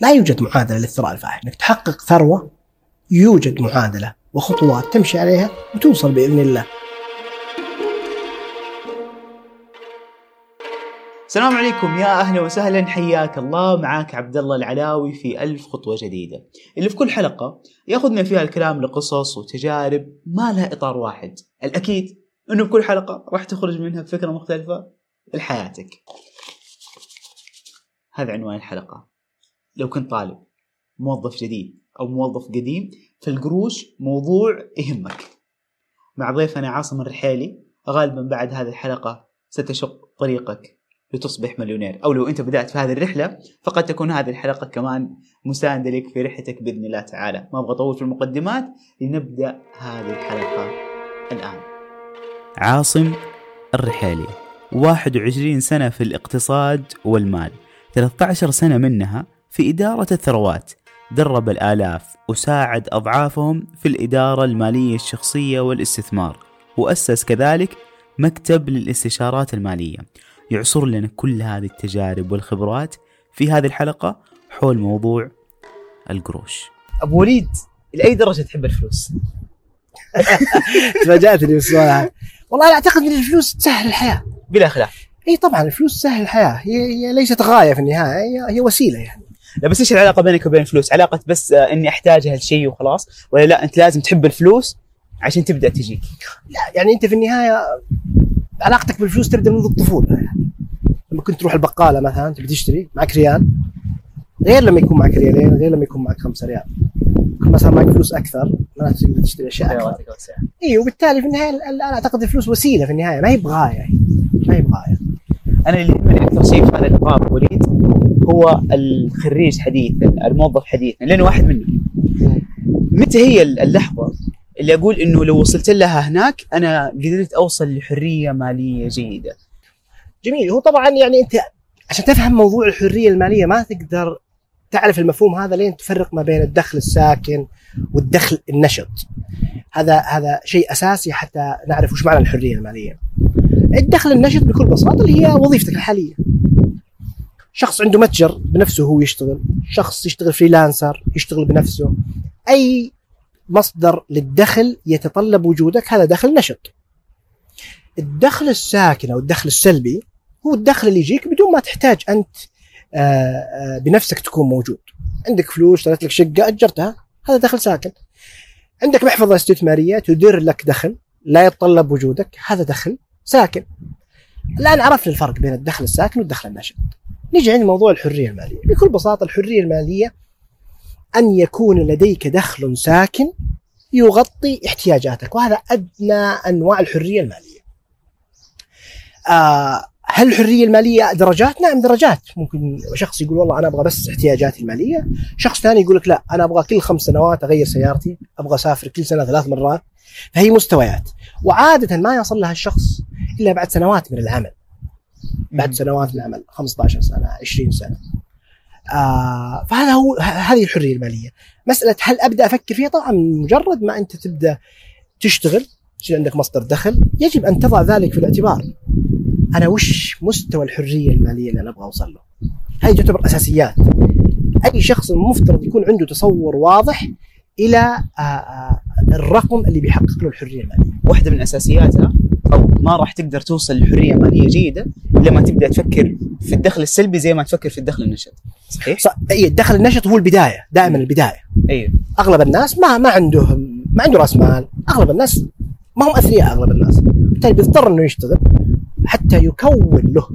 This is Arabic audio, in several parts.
لا يوجد معادلة للثراء الفاحش. إنك تحقق ثروة يوجد معادلة وخطوات تمشي عليها وتوصل بإذن الله. السلام عليكم يا أهلا وسهلا. حياك الله. معاك عبد الله العلاوي في ألف خطوة جديدة. اللي في كل حلقة ياخذنا فيها الكلام لقصص وتجارب ما لها إطار واحد. الأكيد إنه في كل حلقة راح تخرج منها بفكره مختلفة لحياتك. هذا عنوان الحلقة. لو كنت طالب موظف جديد أو موظف قديم فالقروش موضوع يهمك. مع ضيفنا عاصم الرحيلي غالبا بعد هذه الحلقة ستشق طريقك لتصبح مليونير. أو لو أنت بدأت في هذه الرحلة فقد تكون هذه الحلقة كمان مساندة لك في رحلتك بإذن الله تعالى. ما أبغى أطول في المقدمات لنبدأ هذه الحلقة الآن. عاصم الرحيلي 21 سنة في الاقتصاد والمال 13 سنة منها في إدارة الثروات درب الآلاف وساعد أضعافهم في الإدارة المالية الشخصية والاستثمار وأسس كذلك مكتب للاستشارات المالية. يعصر لنا كل هذه التجارب والخبرات في هذه الحلقة حول موضوع القروش. أبو وليد لاي درجة تحب الفلوس؟ تفاجأتني بالسؤال. والله أنا أعتقد إن الفلوس تسهل الحياة. بلا خلاف. إي طبعا الفلوس تسهل الحياة. هي, هي ليست غاية في النهاية هي, هي وسيلة يعني. لا بس إيش العلاقة بينك وبين الفلوس؟ علاقة بس آه، إني أحتاجها لشيء وخلاص ولا لا أنت لازم تحب الفلوس عشان تبدأ تجيك؟ لا يعني أنت في النهاية علاقتك بالفلوس تبدأ منذ الطفوله يعني. لما كنت تروح البقالة مثلا تبي تشتري معك ريال غير لما يكون معك ريالين غير لما يكون معك خمسة ريال. يكون مثلا معك فلوس أكثر ما تقدر تشتري أشياء أكثر. اي وبالتالي في النهاية أنا أعتقد الفلوس وسيلة في النهاية ما هي بغاية ما هي بغاية. أنا اللي يهمني أكثر شيء في هذا اللقاء وليد هو الخريج حديثا الموظف حديثا لأنه واحد منه متى هي اللحظة اللي أقول إنه لو وصلت لها هناك أنا قدرت أوصل لحرية مالية جيدة؟ جميل. هو طبعا يعني أنت عشان تفهم موضوع الحرية المالية ما تقدر تعرف المفهوم هذا لين تفرق ما بين الدخل الساكن والدخل النشط. هذا هذا شيء أساسي حتى نعرف وش معنى الحرية المالية. الدخل النشط بكل بساطة اللي هي وظيفتك الحالية. شخص عنده متجر بنفسه هو يشتغل. شخص يشتغل فريلانسر يشتغل بنفسه. أي مصدر للدخل يتطلب وجودك هذا دخل نشط. الدخل الساكن أو الدخل السلبي هو الدخل اللي يجيك بدون ما تحتاج أنت آه، آه، بنفسك تكون موجود. عندك فلوس اشتريت لك شقة أجرتها. هذا دخل ساكن. عندك محفظة استثمارية تدر لك دخل لا يتطلب وجودك هذا دخل ساكن. الآن عرفنا الفرق بين الدخل الساكن والدخل النشط نيجي عند موضوع الحرية المالية. بكل بساطة الحرية المالية أن يكون لديك دخل ساكن يغطي احتياجاتك وهذا أدنى أنواع الحرية المالية. آه هل الحرية المالية درجات؟ نعم درجات، ممكن شخص يقول والله أنا أبغى بس احتياجاتي المالية، شخص ثاني يقول لك لا أنا أبغى كل خمس سنوات أغير سيارتي، أبغى أسافر كل سنة ثلاث مرات، فهي مستويات، وعادة ما يصل لها الشخص إلا بعد سنوات من العمل. بعد سنوات من العمل 15 سنة 20 سنة. آه فهذا هو هذه الحرية المالية، مسألة هل أبدأ أفكر فيها؟ طبعا مجرد ما أنت تبدأ تشتغل يصير عندك مصدر دخل يجب أن تضع ذلك في الاعتبار. أنا وش مستوى الحرية المالية اللي أنا أبغى أوصل له؟ هذه تعتبر أساسيات. أي شخص المفترض يكون عنده تصور واضح إلى آه، آه، الرقم اللي بيحقق له الحرية المالية. واحدة من أساسياتها أو ما راح تقدر توصل لحرية مالية جيدة الا ما تبدأ تفكر في الدخل السلبي زي ما تفكر في الدخل النشط. صحيح؟ ص- اي الدخل النشط هو البداية، دائما البداية. أيوه. أغلب الناس ما ما عنده ما عنده رأس مال، أغلب الناس ما هم أثرياء أغلب الناس، بالتالي بيضطر إنه يشتغل حتى يكون له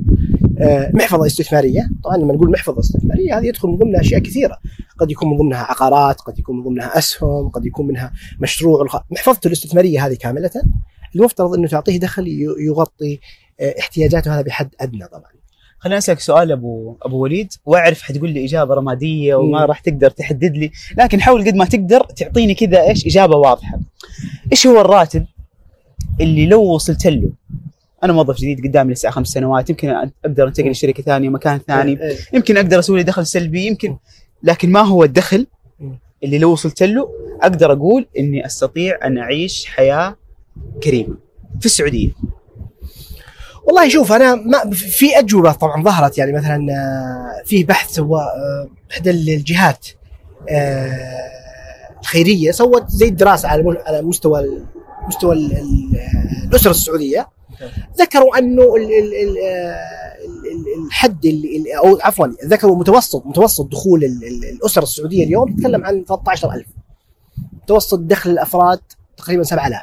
محفظة استثمارية، طبعا لما نقول محفظة استثمارية هذه يدخل من ضمنها أشياء كثيرة، قد يكون من ضمنها عقارات، قد يكون من ضمنها أسهم، قد يكون منها مشروع. محفظته الاستثمارية هذه كاملة المفترض إنه تعطيه دخل يغطي آه، احتياجاته هذا بحد أدنى طبعا. خليني أسألك سؤال أبو أبو وليد واعرف حتقول لي إجابة رمادية وما. راح تقدر تحدد لي لكن حاول قد ما تقدر تعطيني كذا إيش إجابة واضحة إيش هو الراتب اللي لو وصلت له أنا موظف جديد قدامي لسه خمس سنوات يمكن أقدر أنتقل لشركة ثانية مكان ثاني. آه، آه، يمكن أقدر أسوي لي دخل سلبي يمكن. لكن ما هو الدخل مم. اللي لو وصلت له أقدر أقول إني أستطيع أن أعيش حياة كريمة في السعودية. والله شوف أنا ما في أجوبة طبعا ظهرت. يعني مثلا آه، في بحث سوى آه، إحدى الجهات آه، الخيرية سوت زي الدراسة على على مستوى مستوى ال- ال- الأسرة السعودية. ذكروا أنه ال- ال- ال- ال- ال- الحد اللي أو عفوا ذكروا متوسط متوسط دخول ال- ال- الاسر السعودية اليوم تتكلم عن 13000 متوسط دخل الأفراد تقريبا 7000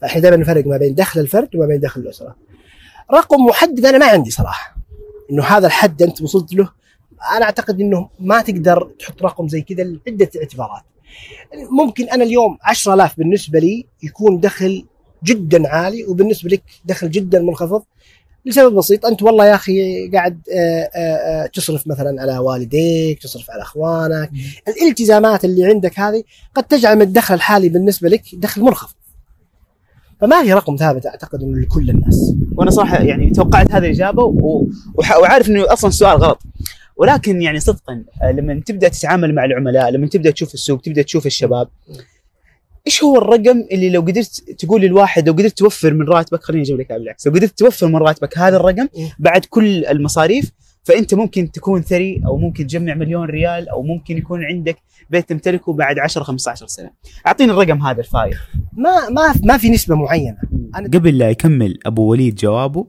فإحنا دائما نفرق ما بين دخل الفرد وما بين دخل الأسرة. رقم محدد أنا ما عندي صراحة. إنه هذا الحد أنت وصلت له أنا أعتقد إنه ما تقدر تحط رقم زي كذا لعدة اعتبارات. ممكن أنا اليوم 10000 بالنسبة لي يكون دخل جدا عالي وبالنسبة لك دخل جدا منخفض لسبب بسيط. أنت والله يا أخي قاعد آه، آه، آه، تصرف مثلا على والديك تصرف على أخوانك. الالتزامات اللي عندك هذه قد تجعل من الدخل الحالي بالنسبة لك دخل منخفض. فما في رقم ثابت أعتقد إنه لكل الناس. وأنا صراحة يعني توقعت هذه الإجابة و... وعارف إنه أصلا السؤال غلط. ولكن يعني صدقا لما تبدأ تتعامل مع العملاء لما تبدأ تشوف السوق تبدأ تشوف الشباب إيش هو الرقم اللي لو قدرت تقول للواحد لو قدرت توفر من راتبك خليني أجيب لك بالعكس لو قدرت توفر من راتبك هذا الرقم إيه. بعد كل المصاريف فأنت ممكن تكون ثري أو ممكن تجمع مليون ريال أو ممكن يكون عندك بيت تمتلكه بعد 10 15 سنة. أعطيني الرقم هذا الفاير ما ما ما في نسبة معينة. أنا- قبل لا يكمل أبو وليد جوابه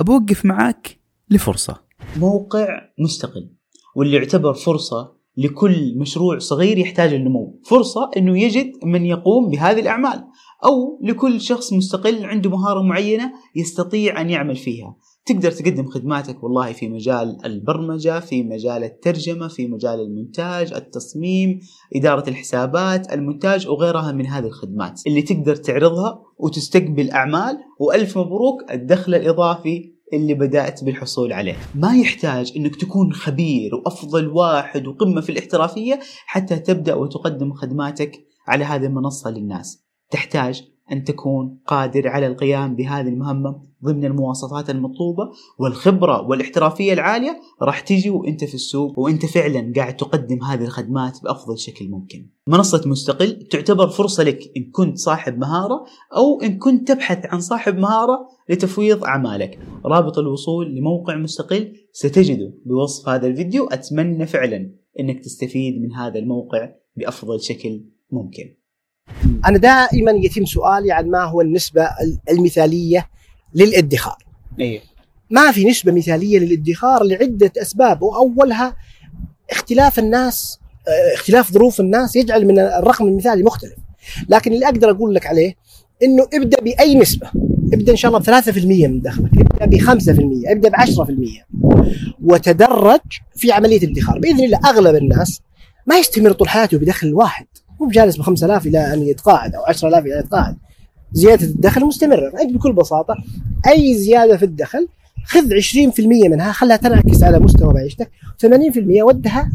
بوقف معاك لفرصة. موقع مستقل واللي يعتبر فرصة لكل مشروع صغير يحتاج النمو. فرصة أنه يجد من يقوم بهذه الأعمال أو لكل شخص مستقل عنده مهارة معينة يستطيع أن يعمل فيها. تقدر تقدم خدماتك والله في مجال البرمجة في مجال الترجمة في مجال المونتاج التصميم إدارة الحسابات المونتاج وغيرها من هذه الخدمات. اللي تقدر تعرضها وتستقبل أعمال وألف مبروك الدخل الإضافي اللي بدأت بالحصول عليه. ما يحتاج أنك تكون خبير وأفضل واحد وقمة في الاحترافية حتى تبدأ وتقدم خدماتك على هذه المنصة للناس. تحتاج أن تكون قادر على القيام بهذه المهمة ضمن المواصفات المطلوبة والخبرة والاحترافية العالية راح تجي وأنت في السوق وأنت فعلا قاعد تقدم هذه الخدمات بأفضل شكل ممكن. منصة مستقل تعتبر فرصة لك إن كنت صاحب مهارة أو إن كنت تبحث عن صاحب مهارة لتفويض أعمالك. رابط الوصول لموقع مستقل ستجده بوصف هذا الفيديو. أتمنى فعلا أنك تستفيد من هذا الموقع بأفضل شكل ممكن. أنا دائما يتم سؤالي عن ما هو النسبة المثالية للادخار. إيه. ما في نسبة مثالية للادخار لعدة أسباب وأولها اختلاف الناس آه، اختلاف ظروف الناس يجعل من الرقم المثالي مختلف. لكن اللي أقدر أقول لك عليه إنه ابدأ بأي نسبة. ابدأ إن شاء الله ب 3% من دخلك. ابدأ ب 5% ابدأ ب 10% وتدرج في عملية الادخار. بإذن الله أغلب الناس ما يستمر طول حياته بدخل واحد. مو بجالس ب 5000 إلى أن يتقاعد أو 10000 إلى أن يتقاعد. زيادة الدخل مستمرة. فانت بكل بساطة أي زيادة في الدخل خذ 20% منها خلها تنعكس على مستوى معيشتك. 80% ودها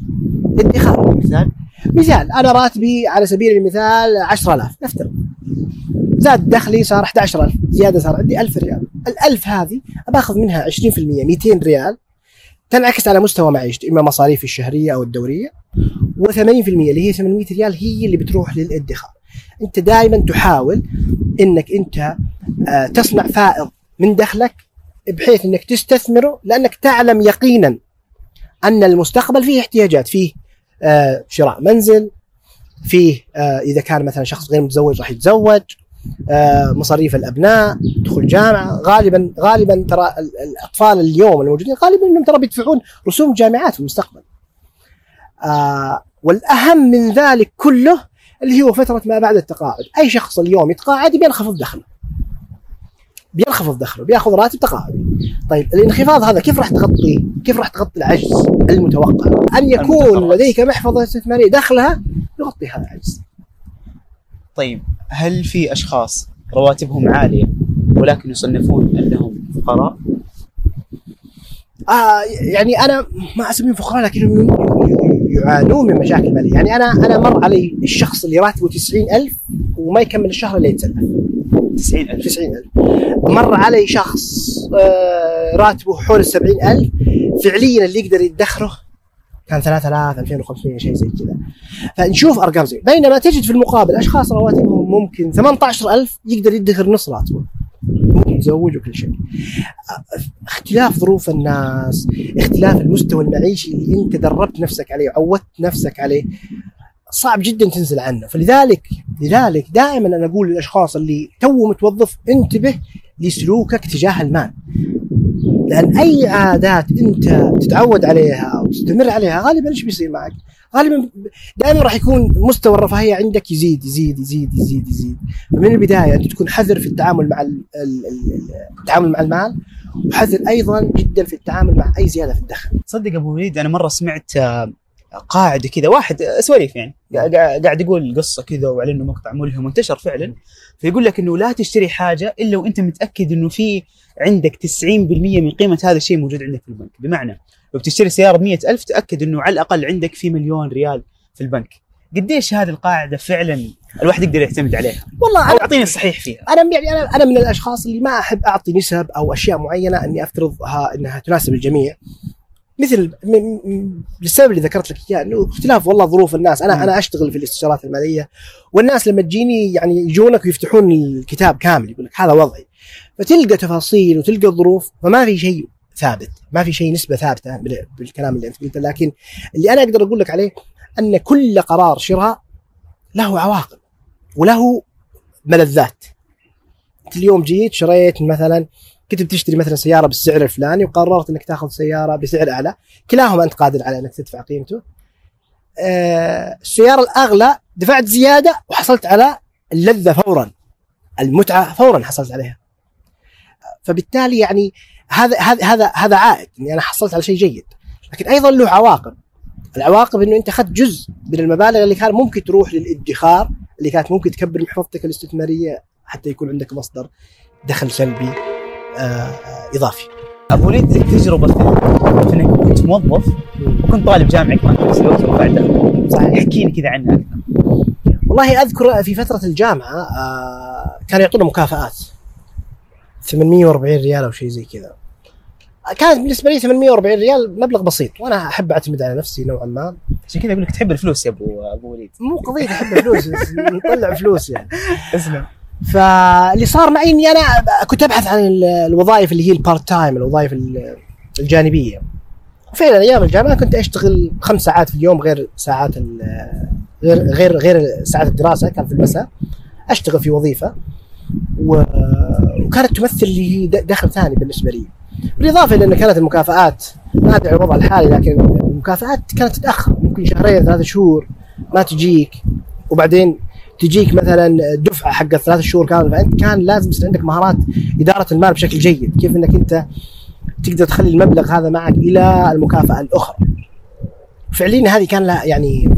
ادخار مثال مثال أنا راتبي على سبيل المثال 10000 نفترض. زاد دخلي صار 11000 زيادة صار عندي 1000 ريال. ال1000 هذه باخذ منها 20% 200 ريال تنعكس على مستوى معيشتي إما مصاريفي الشهرية أو الدورية. و80% اللي هي 800 ريال هي اللي بتروح للادخار انت دائما تحاول إنك انت آه، تصنع فائض من دخلك بحيث إنك تستثمره لأنك تعلم يقينا أن المستقبل فيه احتياجات فيه آه، شراء منزل فيه آه، إذا كان مثلا شخص غير متزوج راح يتزوج مصاريف الأبناء دخول جامعة غالبا غالبا ترى ال- الأطفال اليوم الموجودين غالبا إنهم ترى بيدفعون رسوم جامعات في المستقبل. آه والأهم من ذلك كله اللي هو فترة ما بعد التقاعد، أي شخص اليوم يتقاعد بينخفض دخله. بينخفض دخله، بيأخذ راتب تقاعد. طيب الانخفاض هذا كيف راح تغطي؟ كيف راح تغطي العجز المتوقع؟ أن يكون. لديك محفظة استثمارية دخلها يغطي هذا العجز. طيب هل في أشخاص رواتبهم عالية ولكن يصنفون أنهم فقراء؟ آه يعني أنا ما أسميهم فقراء لكنهم يعانون من مشاكل مالية، يعني أنا أنا مر علي الشخص اللي راتبه 90000 وما يكمل الشهر إلا يتسلف. 90000 90000 مر علي شخص آه راتبه حول ال 70000 فعليا اللي يقدر يدخره كان 3000 2500 شيء زي كذا. فنشوف أرقام زي. بينما تجد في المقابل أشخاص رواتبهم ممكن 18000 يقدر يدخر نص راتبه. ومتزوج وكل شيء. اختلاف ظروف الناس اختلاف المستوى المعيشي اللي انت دربت نفسك عليه وعودت نفسك عليه صعب جدا تنزل عنه. فلذلك لذلك دائما أنا أقول للأشخاص اللي تو متوظف انتبه لسلوكك تجاه المال. لأن أي عادات أنت تتعود عليها وتستمر عليها غالبا إيش بيصير معك؟ غالبا دائما راح يكون مستوى الرفاهية عندك يزيد يزيد يزيد يزيد يزيد. فمن البداية أنت تكون حذر في التعامل مع ال- ال- ال- التعامل مع المال وحذر أيضا جدا في التعامل مع أي زيادة في الدخل. تصدق أبو وليد أنا مرة سمعت آه، قاعدة كذا واحد سواليف يعني قاعد يقول قصة كذا وعلى إنه مقطع ملهم وانتشر فعلا. فيقول لك إنه لا تشتري حاجة إلا وإنت متأكد إنه في عندك 90% من قيمة هذا الشيء موجود عندك في البنك. بمعنى لو بتشتري سيارة ب ألف تأكد إنه على الأقل عندك في مليون ريال في البنك. قديش هذه القاعدة فعلا الواحد يقدر يعتمد عليها؟ والله أنا أعطيني الصحيح فيها. أنا يعني أنا أنا من الأشخاص اللي ما أحب أعطي نسب أو أشياء معينة إني أفترضها إنها تناسب الجميع. مثل م- م- للسبب اللي ذكرت لك إياه إنه اختلاف والله ظروف الناس. أنا مم. أنا أشتغل في الاستشارات المالية والناس لما تجيني يعني يجونك ويفتحون الكتاب كامل يقول لك هذا وضعي. فتلقى تفاصيل وتلقى ظروف فما في شيء ثابت ما في شيء نسبة ثابتة بال- بالكلام اللي أنت قلته. لكن اللي أنا أقدر أقول لك عليه أن كل قرار شراء له عواقب وله ملذات. أنت اليوم جيت شريت مثلا كنت بتشتري مثلا سيارة بالسعر الفلاني وقررت إنك تأخذ سيارة بسعر أعلى. كلاهما أنت قادر على إنك تدفع قيمته. آه السيارة الأغلى دفعت زيادة وحصلت على اللذة فورا. المتعة فورا حصلت عليها. فبالتالي يعني هذا هذا هذا هذا عائد إني أنا حصلت على شيء جيد. لكن أيضا له عواقب. العواقب إنه أنت أخذت جزء من المبالغ اللي كان ممكن تروح للادخار اللي كانت ممكن تكبر محفظتك الاستثمارية حتى يكون عندك مصدر دخل سلبي. إضافي. أبو وليد تجربة في انك كنت موظف وكنت طالب جامعي كمان في نفس الوقت وبعد دخل صحيح. احكي لي كذا عنها أكثر. والله أذكر في فترة الجامعة آه، كانوا يعطونا مكافآت 840 ريال أو شيء زي كذا. كانت بالنسبة لي 840 ريال مبلغ بسيط وأنا أحب أعتمد على نفسي نوعا ما عشان كذا أقول لك تحب الفلوس يا ابو أبو وليد مو قضية أحب فلوس بس نطلع فلوس يعني اسلم فاللي صار معي إني أنا كنت أبحث عن ال- الوظائف اللي هي ال part time الوظائف ال- الجانبية. وفعلا أيام الجامعة كنت أشتغل خمس ساعات في اليوم غير ساعات غير غير غير ساعات الدراسة كان في المساء. أشتغل في وظيفة. وكانت تمثل لي دخل ثاني بالنسبة لي. بالإضافة إلى إن كانت المكافآت ما أدري الوضع الحالي لكن المكافآت كانت تتأخر ممكن شهرين ثلاث شهور ما تجيك. وبعدين تجيك مثلا دفعة حق ثلاث شهور كامل فأنت كان لازم يصير عندك مهارات إدارة المال بشكل جيد كيف إنك أنت تقدر تخلي المبلغ هذا معك إلى المكافأة الأخرى. فعليا هذه كان لها يعني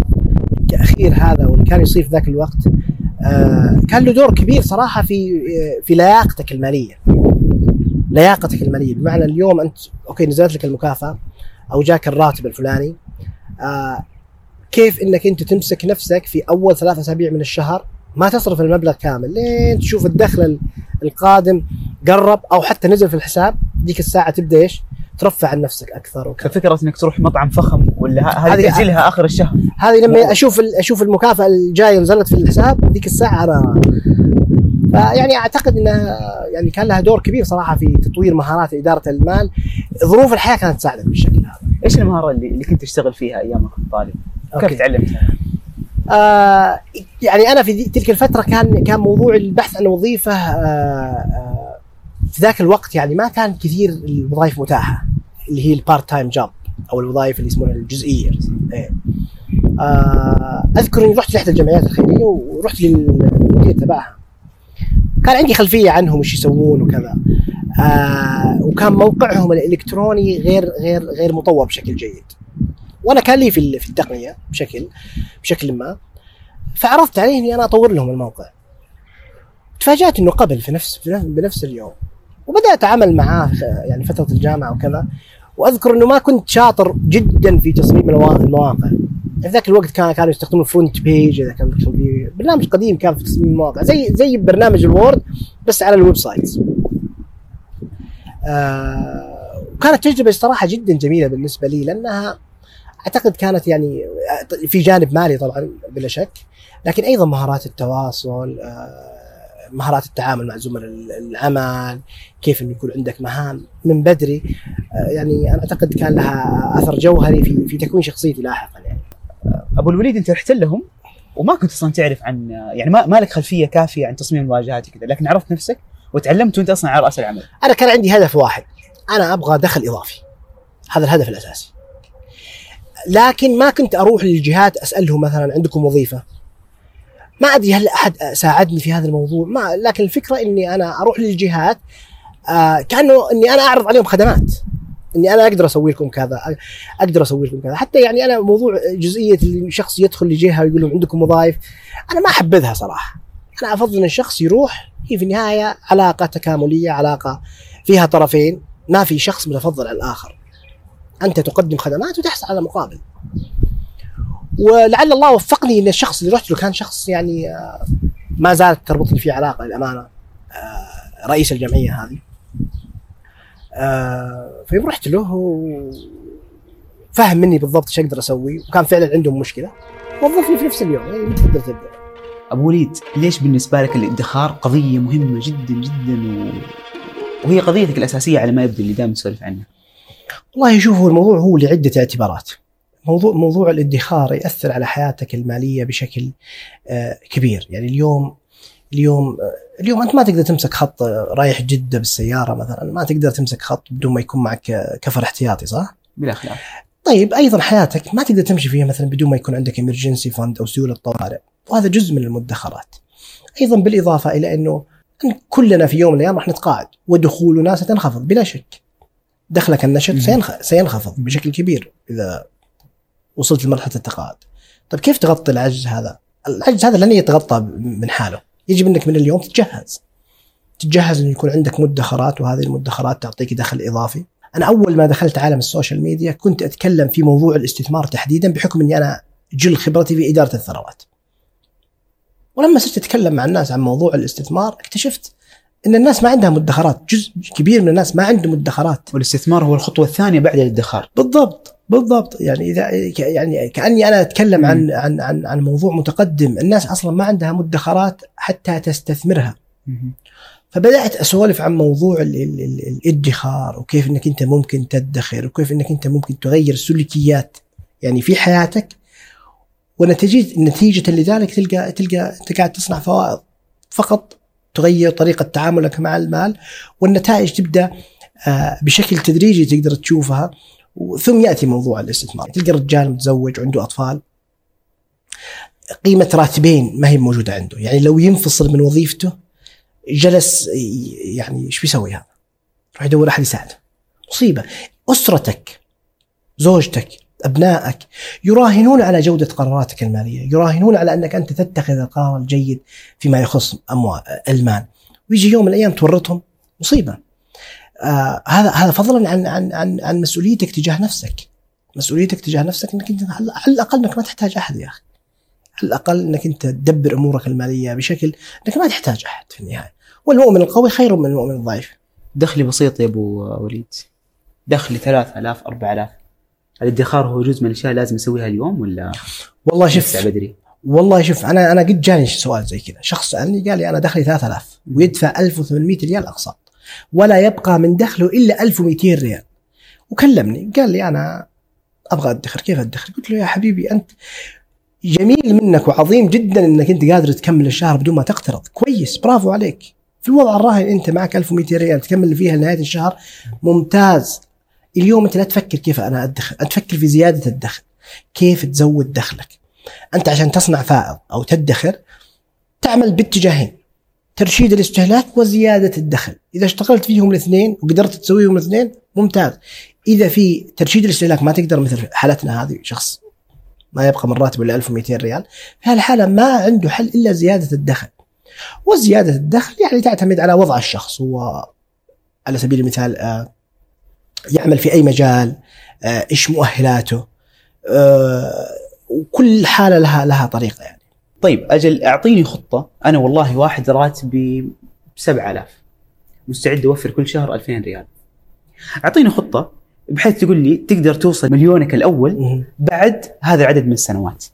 التاخير هذا واللي كان يصير في ذاك الوقت آه كان له دور كبير صراحة في في لياقتك المالية. لياقتك المالية. بمعنى اليوم أنت أوكي نزلت لك المكافأة أو جاك الراتب الفلاني آه كيف إنك أنت تمسك نفسك في أول ثلاث أسابيع من الشهر؟ ما تصرف المبلغ كامل. لين تشوف الدخل ال- القادم قرب أو حتى نزل في الحساب ديك الساعة تبدأ إيش؟ ترفع عن نفسك أكثر وكذا. ففكره إنك تروح مطعم فخم ولا هذه تاجلها آخر الشهر. هذه لما أشوف ال- أشوف المكافأة الجاية نزلت في الحساب ديك الساعة أنا فيعني أعتقد إنها يعني كان لها دور كبير صراحة في تطوير مهارات إدارة المال. ظروف الحياة كانت تساعدك بالشكل هذا. إيش المهارة اللي, اللي كنت تشتغل فيها أيام كنت طالب؟ كيف. تعلمتها؟ آه يعني أنا في تلك الفترة كان كان موضوع البحث عن وظيفة آه آه في ذاك الوقت يعني ما كان كثير الوظائف متاحة اللي هي ال part time job أو الوظائف اللي يسمونها الجزئية إيه. آه أذكر إني رحت لإحدى الجمعيات الخيرية ورحت للمدير تبعها كان عندي خلفية عنهم وش يسوون وكذا آه وكان موقعهم الإلكتروني غير غير غير مطور بشكل جيد وأنا كان لي في في التقنية بشكل بشكل ما. فعرضت عليه إني أنا أطور لهم الموقع. تفاجأت إنه قبل في نفس بنفس اليوم. وبدأت أعمل معاه يعني فترة الجامعة وكذا. وأذكر إنه ما كنت شاطر جدا في تصميم المواقع. في ذاك الوقت كان كانوا يستخدمون FrontPage إذا كان برنامج قديم كان في تصميم المواقع. زي زي برنامج ال Word بس على ال website آه وكانت تجربة صراحة جدا جميلة بالنسبة لي لأنها أعتقد كانت يعني في جانب مالي طبعا بلا شك لكن أيضا مهارات التواصل آه، مهارات التعامل مع زملاء العمل كيف إنه يكون عندك مهام. من بدري آه، يعني أنا أعتقد كان لها أثر جوهري في في تكوين شخصيتي لاحقا يعني. أبو الوليد أنت رحت لهم وما كنت أصلا تعرف عن يعني ما, ما لك خلفية كافية عن تصميم الواجهات كذا لكن عرفت نفسك وتعلمت وأنت أصلا على رأس العمل. أنا كان عندي هدف واحد أنا أبغى دخل إضافي. هذا الهدف الأساسي. لكن ما كنت أروح للجهات اسالهم مثلا عندكم وظيفة. ما أدري هل أحد ساعدني في هذا الموضوع. ما لكن الفكرة إني أنا أروح للجهات آه كأنه إني أنا أعرض عليهم خدمات. إني أنا أقدر أسوي لكم كذا أقدر أسوي لكم كذا. حتى يعني أنا موضوع جزئية اللي شخص يدخل لجهة ويقول لهم عندكم وظائف أنا ما احبذها صراحة. أنا أفضل إن الشخص يروح هي في النهاية علاقة تكاملية علاقة فيها طرفين ما في شخص متفضل على الآخر. أنت تقدم خدمات وتحصل على مقابل. ولعل الله وفقني ان الشخص اللي رحت له كان شخص يعني آه، ما زالت تربطني فيه علاقة للأمانة آه، رئيس الجمعية هذه. آه، فيوم رحت له فهم مني بالضبط إيش أقدر أسوي وكان فعلا عندهم مشكلة. وظفني في نفس اليوم يعني تقدر تبدا أبو وليد ليش بالنسبة لك الادخار قضية مهمة جدا جدا و... وهي قضيتك الأساسية على ما يبدو اللي دائما تسولف عنها؟ والله شوف هو الموضوع هو لعدة اعتبارات. موضوع موضوع الادخار يأثر على حياتك المالية بشكل آه، كبير. يعني اليوم اليوم آه، اليوم أنت ما تقدر تمسك خط آه، رايح جدة بالسيارة مثلا. ما تقدر تمسك خط بدون ما يكون معك كفر احتياطي صح؟ بلا خلاف. طيب أيضا حياتك ما تقدر تمشي فيها مثلا بدون ما يكون عندك امرجنسي فند أو سيولة طوارئ. وهذا جزء من المدخرات. أيضا بالإضافة إلى إنه كلنا في يوم من الأيام راح نتقاعد. ودخولنا ستنخفض بلا شك. دخلك النشط سينخفض بشكل كبير إذا وصلت لمرحلة التقاعد. طيب كيف تغطي العجز هذا؟ العجز هذا لن يتغطى من حاله. يجب أنك من اليوم تتجهز. تتجهز انه يكون عندك مدخرات وهذه المدخرات تعطيك دخل إضافي. أنا أول ما دخلت عالم ال social media كنت أتكلم في موضوع الاستثمار تحديدا بحكم أني أنا جل خبرتي في إدارة الثروات. ولما صرت أتكلم مع الناس عن موضوع الاستثمار اكتشفت إن الناس ما عندها مدخرات جزء كبير من الناس ما عنده مدخرات. والاستثمار هو الخطوة الثانية بعد الادخار. بالضبط بالضبط. يعني إذا يعني كأني أنا أتكلم عن عن عن عن موضوع متقدم. الناس أصلا ما عندها مدخرات حتى تستثمرها. فبدأت أسولف عن موضوع الادخار وكيف إنك أنت ممكن تدخر وكيف إنك أنت ممكن تغير سلوكيات يعني في حياتك. ونتيجه نتيجة لذلك تلقى تلقى أنت قاعد تصنع فوائد فقط. تغير طريقة تعاملك مع المال والنتائج تبدأ آه، بشكل تدريجي تقدر تشوفها ثم يأتي موضوع الاستثمار. تلقى رجال متزوج وعنده أطفال قيمة راتبين ما هي موجودة عنده. يعني لو ينفصل من وظيفته جلس يعني إيش بيسوي هذا؟ يروح يدور أحد يساعده. مصيبة. أسرتك زوجتك أبنائك يراهنون على جودة قراراتك المالية، يراهنون على أنك أنت تتخذ القرار الجيد فيما يخص أموال المال، ويجي يوم من الأيام تورطهم مصيبة. آه هذا هذا فضلا عن عن عن عن مسؤوليتك تجاه نفسك. مسؤوليتك تجاه نفسك إنك أنت على الأقل إنك ما تحتاج أحد يا أخي. على الأقل إنك أنت تدبر أمورك المالية بشكل إنك ما تحتاج أحد في النهاية. والمؤمن القوي خير من المؤمن الضعيف. دخلي بسيط يا أبو وليد. دخلي 3000 4000 الادخار هو جزء من الأشياء لازم اسويها اليوم ولا والله شوف بدري؟ والله شوف أنا أنا قد جاني سؤال زي كذا. شخص سألني قال لي أنا دخلي 3000 ويدفع 1800 ريال أقساط ولا يبقى من دخله إلا 1200 ريال. وكلمني قال لي أنا أبغى أدخر كيف أدخر؟ قلت له يا حبيبي أنت جميل منك وعظيم جدا إنك أنت قادر تكمل الشهر بدون ما تقترض. كويس برافو عليك. في الوضع الراهن أنت معك 1200 ريال تكمل فيها لنهاية الشهر ممتاز. اليوم انت لا تفكر كيف أنا ادخل أنت تفكر في زيادة الدخل. كيف تزود دخلك؟ انت عشان تصنع فائض أو تدخر تعمل باتجاهين ترشيد الاستهلاك وزيادة الدخل. إذا اشتغلت فيهم الاثنين وقدرت تسويهم الاثنين ممتاز. إذا في ترشيد الاستهلاك ما تقدر مثل حالتنا هذه شخص ما يبقى من راتبه الا 1200 ريال في هالحالة ما عنده حل إلا زيادة الدخل. وزيادة الدخل يعني تعتمد على وضع الشخص هو على سبيل المثال آه يعمل في أي مجال آه، إيش مؤهلاته آه، وكل حالة لها لها طريقة يعني. طيب أجل أعطيني خطة. أنا والله واحد راتبي ب 7000 مستعد أوفر كل شهر 2000 ريال. أعطيني خطة بحيث تقول لي تقدر توصل مليونك الأول بعد هذا العدد من السنوات.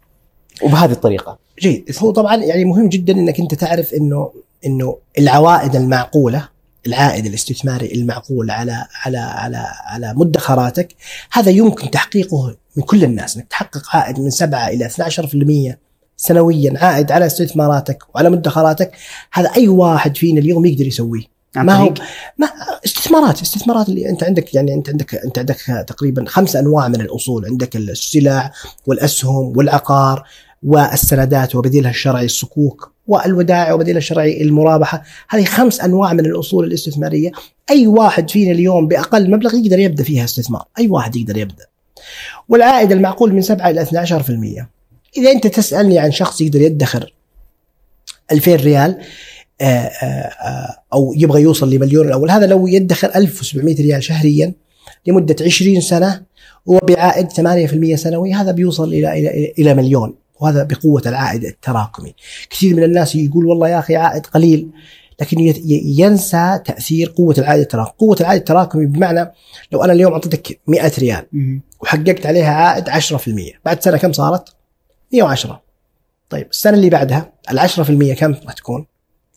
وبهذه الطريقة. جيد. هو طبعا يعني مهم جدا إنك أنت تعرف انه إنه العوائد المعقولة العائد الاستثماري المعقول على على على على مدخراتك هذا يمكن تحقيقه من كل الناس إنك تحقق عائد من 7 إلى 12% سنويا عائد على استثماراتك وعلى مدخراتك هذا أي واحد فينا اليوم يقدر يسويه. عن ما هو ما استثمارات استثمارات اللي أنت عندك يعني أنت عندك أنت عندك تقريبا خمس أنواع من الأصول عندك السلع والأسهم والعقار. والسندات وبديلها الشرعي الصكوك والودائع وبديلها الشرعي المرابحة. هذه خمس أنواع من الأصول الاستثمارية. أي واحد فينا اليوم بأقل مبلغ يقدر يبدأ فيها استثمار. أي واحد يقدر يبدأ. والعائد المعقول من 7 إلى 12% إذا أنت تسألني عن شخص يقدر يدخر 2000 ريال آه، آه، أو يبغى يوصل لمليون الأول هذا لو يدخر 1700 ريال شهريا لمدة 20 سنة وبعائد 8% سنوي هذا بيوصل إلى إلى إلى مليون. وهذا بقوة العائد التراكمي. كثير من الناس يقول والله يا أخي عائد قليل لكن ينسى تأثير قوة العائد التراكمي. قوة العائد التراكمي بمعنى لو أنا اليوم أعطيتك 100 ريال. وحققت عليها عائد 10% بعد سنة كم صارت؟ 110 طيب السنة اللي بعدها ال 10% كم راح تكون؟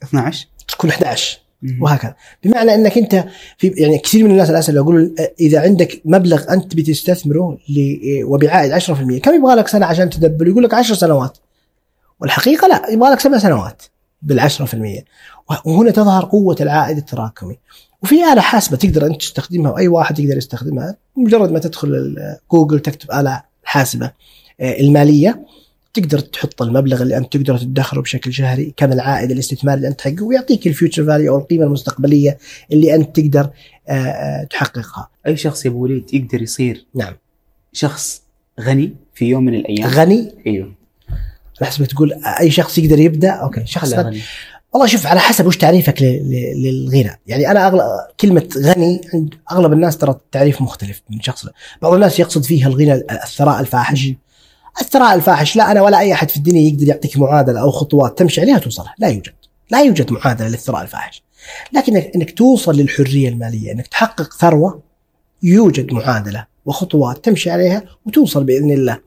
12 تكون 11 مهم. وهكذا. بمعنى إنك أنت في يعني كثير من الناس الآن يقولون إذا عندك مبلغ أنت بتستثمره ل- وبعائد 10% كم يبغى لك سنة عشان تدبر يقول لك 10 سنوات. والحقيقة لا يبغى لك سبع سنوات بال 10% وهنا تظهر قوة العائد التراكمي. وفي آلة حاسبة تقدر أنت تستخدمها وأي واحد يقدر يستخدمها مجرد ما تدخل جوجل تكتب آلة حاسبة آه، المالية. تقدر تحط المبلغ اللي أنت تقدر تدخره بشكل شهري كم العائد الاستثماري اللي أنت تحققه ويعطيك ال future value أو القيمة المستقبلية اللي أنت تقدر آه، آه، تحققها. أي شخص يا أبو وليد يقدر يصير نعم. شخص غني في يوم من الأيام؟ غني؟ إيوه. أنا حسبك تقول أي شخص يقدر يبدأ؟ okay شخص غني. والله شوف على حسب وش تعريفك للغنى يعني أنا أغلب كلمة غني عند أغلب الناس ترى التعريف مختلف من شخص بعض الناس يقصد فيها الغنى الثراء الفاحش الثراء الفاحش لا أنا ولا أي أحد في الدنيا يقدر يعطيك معادلة أو خطوات تمشي عليها توصلها. لا يوجد. لا يوجد معادلة للثراء الفاحش. لكن انك توصل للحرية المالية إنك تحقق ثروة يوجد معادلة وخطوات تمشي عليها وتوصل بإذن الله.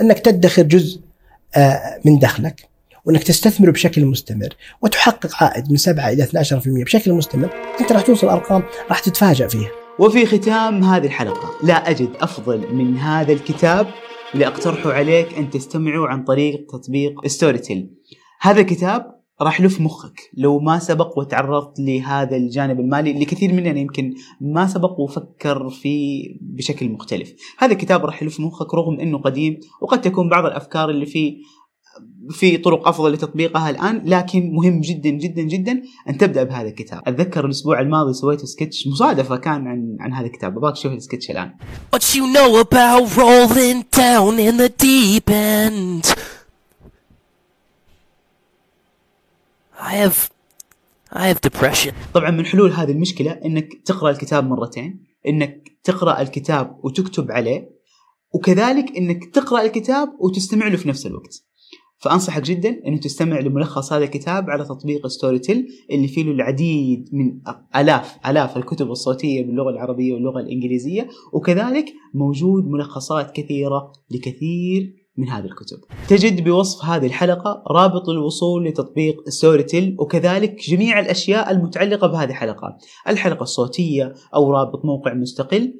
إنك تدخر جزء آه، من دخلك وإنك تستثمر بشكل مستمر وتحقق عائد من 7 إلى 12% بشكل مستمر أنت راح توصل أرقام راح تتفاجئ فيها. وفي ختام هذه الحلقة لا أجد أفضل من هذا الكتاب. اللي أقترحه عليك أن تستمعه عن طريق تطبيق ستوري تيل هذا الكتاب راح يلف مخك لو ما سبق وتعرضت لهذا الجانب المالي اللي كثير مننا يمكن ما سبق وفكر فيه بشكل مختلف. هذا الكتاب راح يلف مخك رغم أنه قديم وقد تكون بعض الأفكار اللي فيه في طرق أفضل لتطبيقها الآن لكن مهم جدا جدا جدا أن تبدأ بهذا الكتاب أتذكر الأسبوع الماضي سويت سكتش مصادفة كان عن عن هذا الكتاب أبغاك تشوف السكتش الآن What you know about rolling down in the deep end? I have. I have depression. طبعا من حلول هذه المشكلة إنك تقرأ الكتاب مرتين إنك تقرأ الكتاب وتكتب عليه وكذلك إنك تقرأ الكتاب وتستمع له في نفس الوقت فأنصحك جدا إنه تستمع لملخص هذا الكتاب على تطبيق ستوري تيل اللي فيه له العديد من آلاف آلاف الكتب الصوتية باللغة العربية واللغة الإنجليزية وكذلك موجود ملخصات كثيرة لكثير من هذه الكتب. تجد بوصف هذه الحلقة رابط الوصول لتطبيق Storytel وكذلك جميع الأشياء المتعلقة بهذه الحلقة، الحلقة الصوتية أو رابط موقع مستقل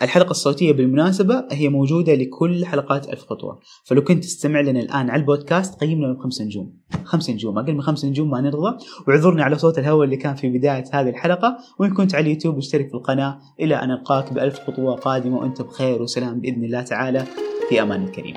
والحلقة الصوتية بالمناسبة هي موجودة لكل حلقات ألف خطوة، فلو كنت تستمع لنا الآن على البودكاست قيمنا بخمس نجوم، خمس نجوم أقل من خمس نجوم ما نرضى، واعذرني على صوت الهواء اللي كان في بداية هذه الحلقة، وإن كنت على اليوتيوب اشترك في القناة. إلى أن القاك بألف خطوة قادمة وأنت بخير وسلام بإذن الله تعالى. في أمان الكريم.